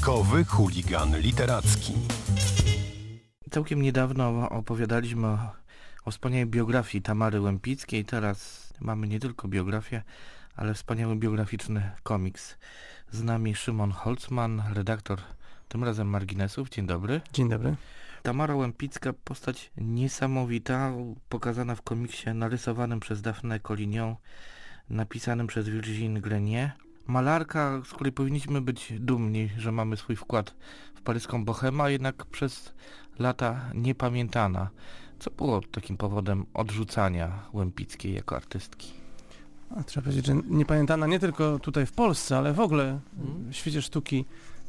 Bajkowy chuligan literacki. Całkiem niedawno opowiadaliśmy o, o wspaniałej biografii Tamary Łępickiej. Teraz mamy nie tylko biografię, ale wspaniały biograficzny komiks. Z nami Szymon Holzman, redaktor tym razem Marginesów. Dzień dobry. Dzień dobry. Tamara Łępicka, postać niesamowita, pokazana w komiksie narysowanym przez Dafne Collignon, napisanym przez Virginie Grenier. Malarka, z której powinniśmy być dumni, że mamy swój wkład w paryską bohemę, a jednak przez lata niepamiętana. Co było takim powodem odrzucania Łępickiej jako artystki? A, trzeba powiedzieć, że niepamiętana nie tylko tutaj w Polsce, ale w ogóle w świecie sztuki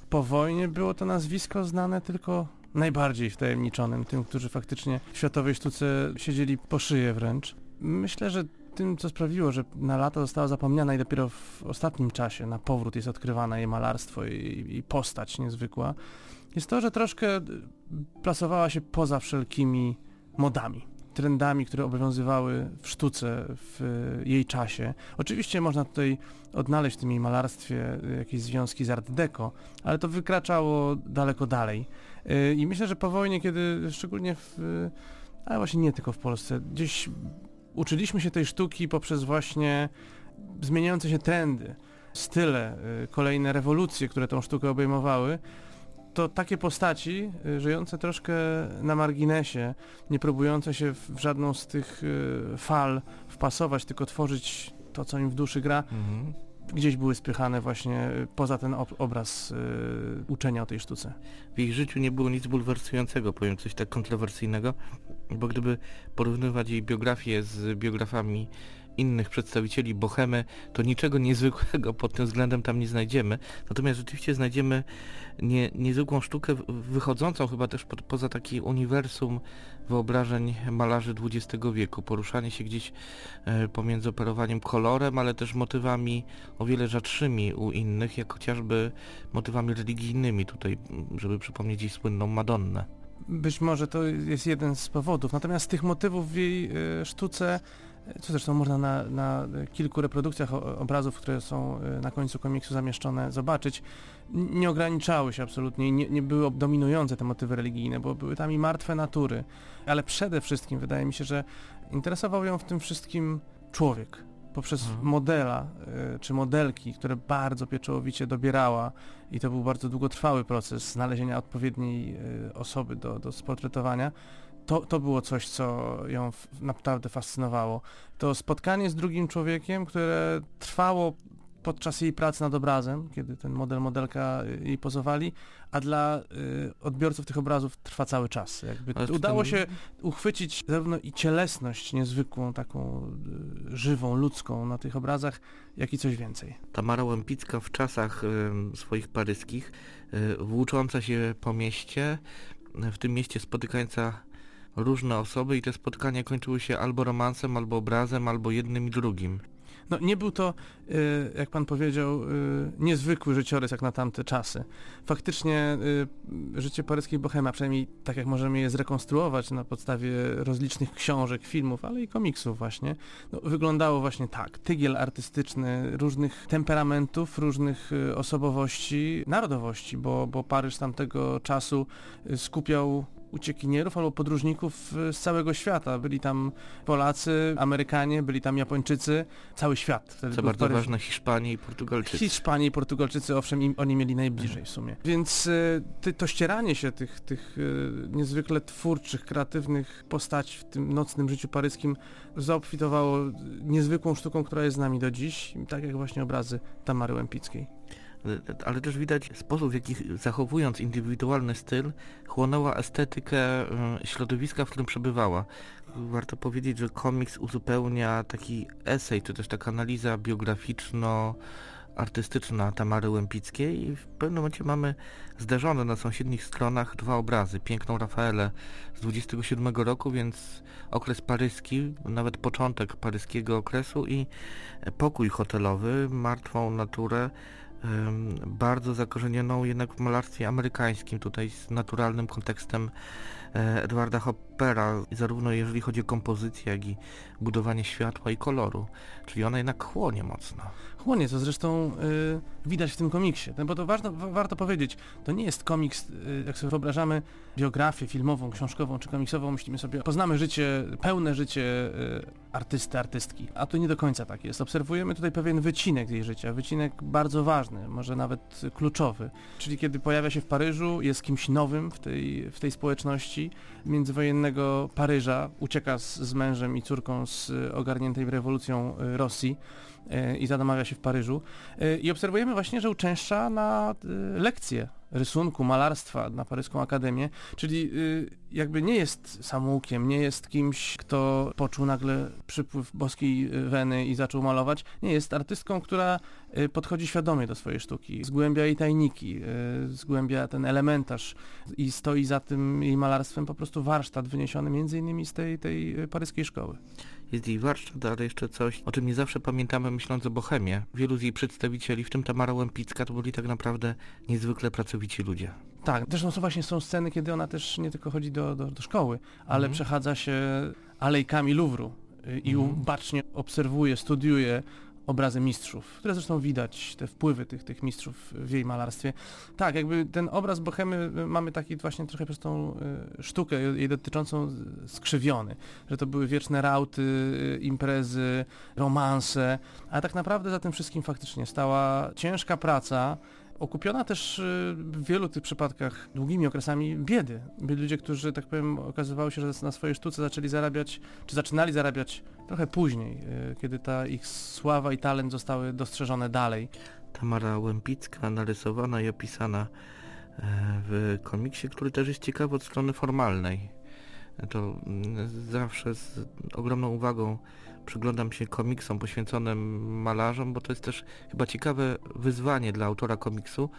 po wojnie było to nazwisko znane tylko najbardziej wtajemniczonym, tym, którzy faktycznie w światowej sztuce siedzieli po szyję wręcz. Myślę, że tym, co sprawiło, że na lata została zapomniana i dopiero w ostatnim czasie na powrót jest odkrywane jej malarstwo i, i postać niezwykła, jest to, że troszkę plasowała się poza wszelkimi modami trendami, które obowiązywały w sztuce w jej czasie. Oczywiście można tutaj odnaleźć w tym jej malarstwie jakieś związki z Art Deco, ale to wykraczało daleko dalej. I myślę, że po wojnie, kiedy szczególnie w, ale właśnie nie tylko w Polsce, gdzieś uczyliśmy się tej sztuki poprzez właśnie zmieniające się trendy, style, kolejne rewolucje, które tą sztukę obejmowały, to takie postaci y, żyjące troszkę na marginesie, nie próbujące się w żadną z tych y, fal wpasować, tylko tworzyć to, co im w duszy gra, mhm. Gdzieś były spychane właśnie poza ten ob obraz y, uczenia o tej sztuce. W ich życiu nie było nic bulwersującego, powiem coś tak kontrowersyjnego, bo gdyby porównywać jej biografię z biografami innych przedstawicieli Bohemy, to niczego niezwykłego pod tym względem tam nie znajdziemy. Natomiast rzeczywiście znajdziemy nie, niezwykłą sztukę wychodzącą chyba też po, poza takie uniwersum wyobrażeń malarzy XX wieku. Poruszanie się gdzieś e, pomiędzy operowaniem kolorem, ale też motywami o wiele rzadszymi u innych, jak chociażby motywami religijnymi tutaj, żeby przypomnieć jej słynną Madonnę. Być może to jest jeden z powodów. Natomiast tych motywów w jej e, sztuce co zresztą można na, na kilku reprodukcjach obrazów, które są e, na końcu komiksu zamieszczone, zobaczyć, nie ograniczały się absolutnie, nie, nie były dominujące te motywy religijne, bo były tam i martwe natury, ale przede wszystkim wydaje mi się, że interesował ją w tym wszystkim człowiek, poprzez mhm. modela y, czy modelki, które bardzo pieczołowicie dobierała. I to był bardzo długotrwały proces znalezienia odpowiedniej y, osoby do, do sportretowania, to, to było coś, co ją naprawdę fascynowało. To spotkanie z drugim człowiekiem, które trwało podczas jej pracy nad obrazem, kiedy ten model, modelka y, jej pozowali, a dla y, odbiorców tych obrazów trwa cały czas. Jakby udało się uchwycić zarówno i cielesność niezwykłą, taką y, żywą, ludzką na tych obrazach, jak i coś więcej. Tamara Łępicka w czasach y, swoich paryskich, y, włócząca się po mieście, w tym mieście spotykająca różne osoby i te spotkania kończyły się albo romansem, albo obrazem, albo jednym i drugim. No nie był to, y, jak pan powiedział, y, niezwykły życiorys jak na tamte czasy. Faktycznie y, życie paryskiej bohema, przynajmniej tak jak możemy je zrekonstruować na podstawie rozlicznych książek, filmów, ale i komiksów właśnie, no, wyglądało właśnie tak. Tygiel artystyczny różnych temperamentów, różnych osobowości, narodowości, bo, bo Paryż tamtego czasu skupiał uciekinierów albo podróżników z całego świata. Byli tam Polacy, Amerykanie, byli tam Japończycy, cały świat. Wtedy Co bardzo ważne, Hiszpanie i Portugalczycy. Hiszpanie i Portugalczycy, owszem, im, oni mieli najbliżej w sumie. Więc y, to ścieranie się tych, tych y, niezwykle twórczych, kreatywnych postaci w tym nocnym życiu paryskim zaobfitowało niezwykłą sztuką, która jest z nami do dziś, tak jak właśnie obrazy Tamary Łępickiej ale też widać sposób, w jaki zachowując indywidualny styl, chłonęła estetykę środowiska, w którym przebywała. Warto powiedzieć, że komiks uzupełnia taki esej, czy też taka analiza biograficzno artystyczna Tamary Łępickiej i w pewnym momencie mamy zderzone na sąsiednich stronach dwa obrazy. Piękną Rafaelę z 27 roku, więc okres paryski, nawet początek paryskiego okresu i pokój hotelowy, martwą naturę bardzo zakorzenioną jednak w malarstwie amerykańskim, tutaj z naturalnym kontekstem e, Edwarda Hoppera, zarówno jeżeli chodzi o kompozycję, jak i budowanie światła i koloru. Czyli ona jednak chłonie mocno. Chłonie, co zresztą y, widać w tym komiksie. No bo to ważne, wa- warto powiedzieć, to nie jest komiks, y, jak sobie wyobrażamy biografię filmową, książkową czy komiksową, myślimy sobie, poznamy życie, pełne życie y, artysty, artystki. A to nie do końca tak jest. Obserwujemy tutaj pewien wycinek jej życia, wycinek bardzo ważny, może nawet kluczowy. Czyli kiedy pojawia się w Paryżu, jest kimś nowym w tej, w tej społeczności międzywojennego Paryża, ucieka z, z mężem i córką z y, ogarniętej rewolucją y, Rosji i zadomawia się w Paryżu. Y, I obserwujemy właśnie, że uczęszcza na y, lekcje rysunku, malarstwa na Paryską Akademię, czyli jakby nie jest samoukiem, nie jest kimś, kto poczuł nagle przypływ boskiej weny i zaczął malować. Nie, jest artystką, która podchodzi świadomie do swojej sztuki, zgłębia jej tajniki, zgłębia ten elementarz i stoi za tym jej malarstwem po prostu warsztat wyniesiony między innymi z tej, tej paryskiej szkoły. Jest jej warsztat, ale jeszcze coś, o czym nie zawsze pamiętamy myśląc o Bohemie. Wielu z jej przedstawicieli, w tym Tamara Łępicka, to byli tak naprawdę niezwykle pracowici ludzie. Tak, zresztą są właśnie są sceny, kiedy ona też nie tylko chodzi do, do, do szkoły, ale Mhm. przechadza się alejkami Luwru y, i Mhm. bacznie obserwuje, studiuje obrazy mistrzów, które zresztą widać, te wpływy tych, tych mistrzów w jej malarstwie. Tak, jakby ten obraz Bohemy y, mamy taki właśnie trochę przez tą y, sztukę jej dotyczącą skrzywiony, że to były wieczne rauty, y, imprezy, romanse, a tak naprawdę za tym wszystkim faktycznie stała ciężka praca, okupiona też y, w wielu tych przypadkach długimi okresami biedy. Byli ludzie, którzy, tak powiem, okazywało się, że na swojej sztuce zaczęli zarabiać, czy zaczynali zarabiać trochę później, y, kiedy ta ich sława i talent zostały dostrzeżone dalej. Tamara Łępicka, narysowana i opisana e, w komiksie, który też jest ciekawy od strony formalnej. To mm, zawsze z ogromną uwagą przyglądam się komiksom poświęconym malarzom, bo to jest też chyba ciekawe wyzwanie dla autora komiksu,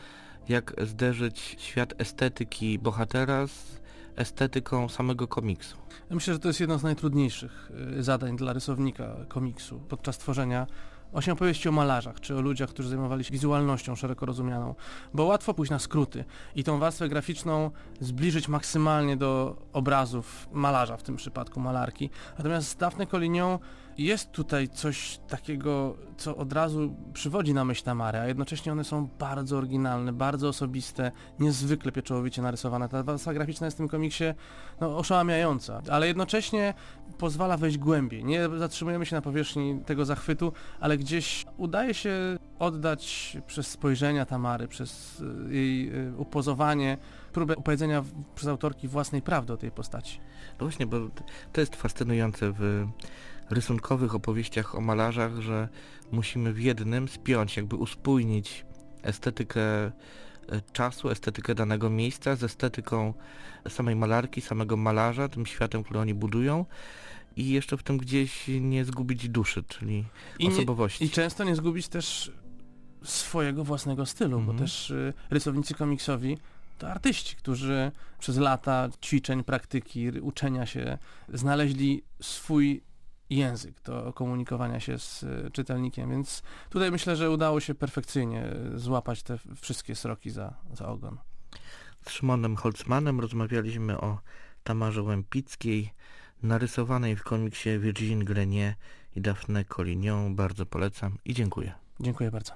jak zderzyć świat estetyki bohatera z estetyką samego komiksu. Myślę, że to jest jedno z najtrudniejszych y, zadań dla rysownika komiksu podczas tworzenia właśnie opowieści o malarzach, czy o ludziach, którzy zajmowali się wizualnością szeroko rozumianą, bo łatwo pójść na skróty i tą warstwę graficzną zbliżyć maksymalnie do obrazów malarza, w tym przypadku malarki. Natomiast z Daphne Collignon jest tutaj coś takiego, co od razu przywodzi na myśl Tamary, a jednocześnie one są bardzo oryginalne, bardzo osobiste, niezwykle pieczołowicie narysowane. Ta warstwa graficzna jest w tym komiksie no, oszałamiająca, ale jednocześnie pozwala wejść głębiej. Nie zatrzymujemy się na powierzchni tego zachwytu, ale gdzieś udaje się oddać przez spojrzenia Tamary, przez y, jej y, upozowanie, próbę opowiedzenia przez autorki własnej prawdy o tej postaci. No właśnie, bo to jest fascynujące w rysunkowych opowieściach o malarzach, że musimy w jednym spiąć, jakby uspójnić estetykę czasu, estetykę danego miejsca z estetyką samej malarki, samego malarza, tym światem, który oni budują i jeszcze w tym gdzieś nie zgubić duszy, czyli I, nie, osobowości. I często nie zgubić też swojego własnego stylu, Mhm. bo też y, rysownicy komiksowi to artyści, którzy przez lata ćwiczeń, praktyki, uczenia się znaleźli swój język do komunikowania się z y, czytelnikiem, więc tutaj myślę, że udało się perfekcyjnie y, złapać te wszystkie sroki za, za ogon. Z Szymonem Holzmanem rozmawialiśmy o Tamarze Łępickiej, narysowanej w komiksie Virgin Grenier i Daphne Collignon. Bardzo polecam i dziękuję. Dziękuję bardzo.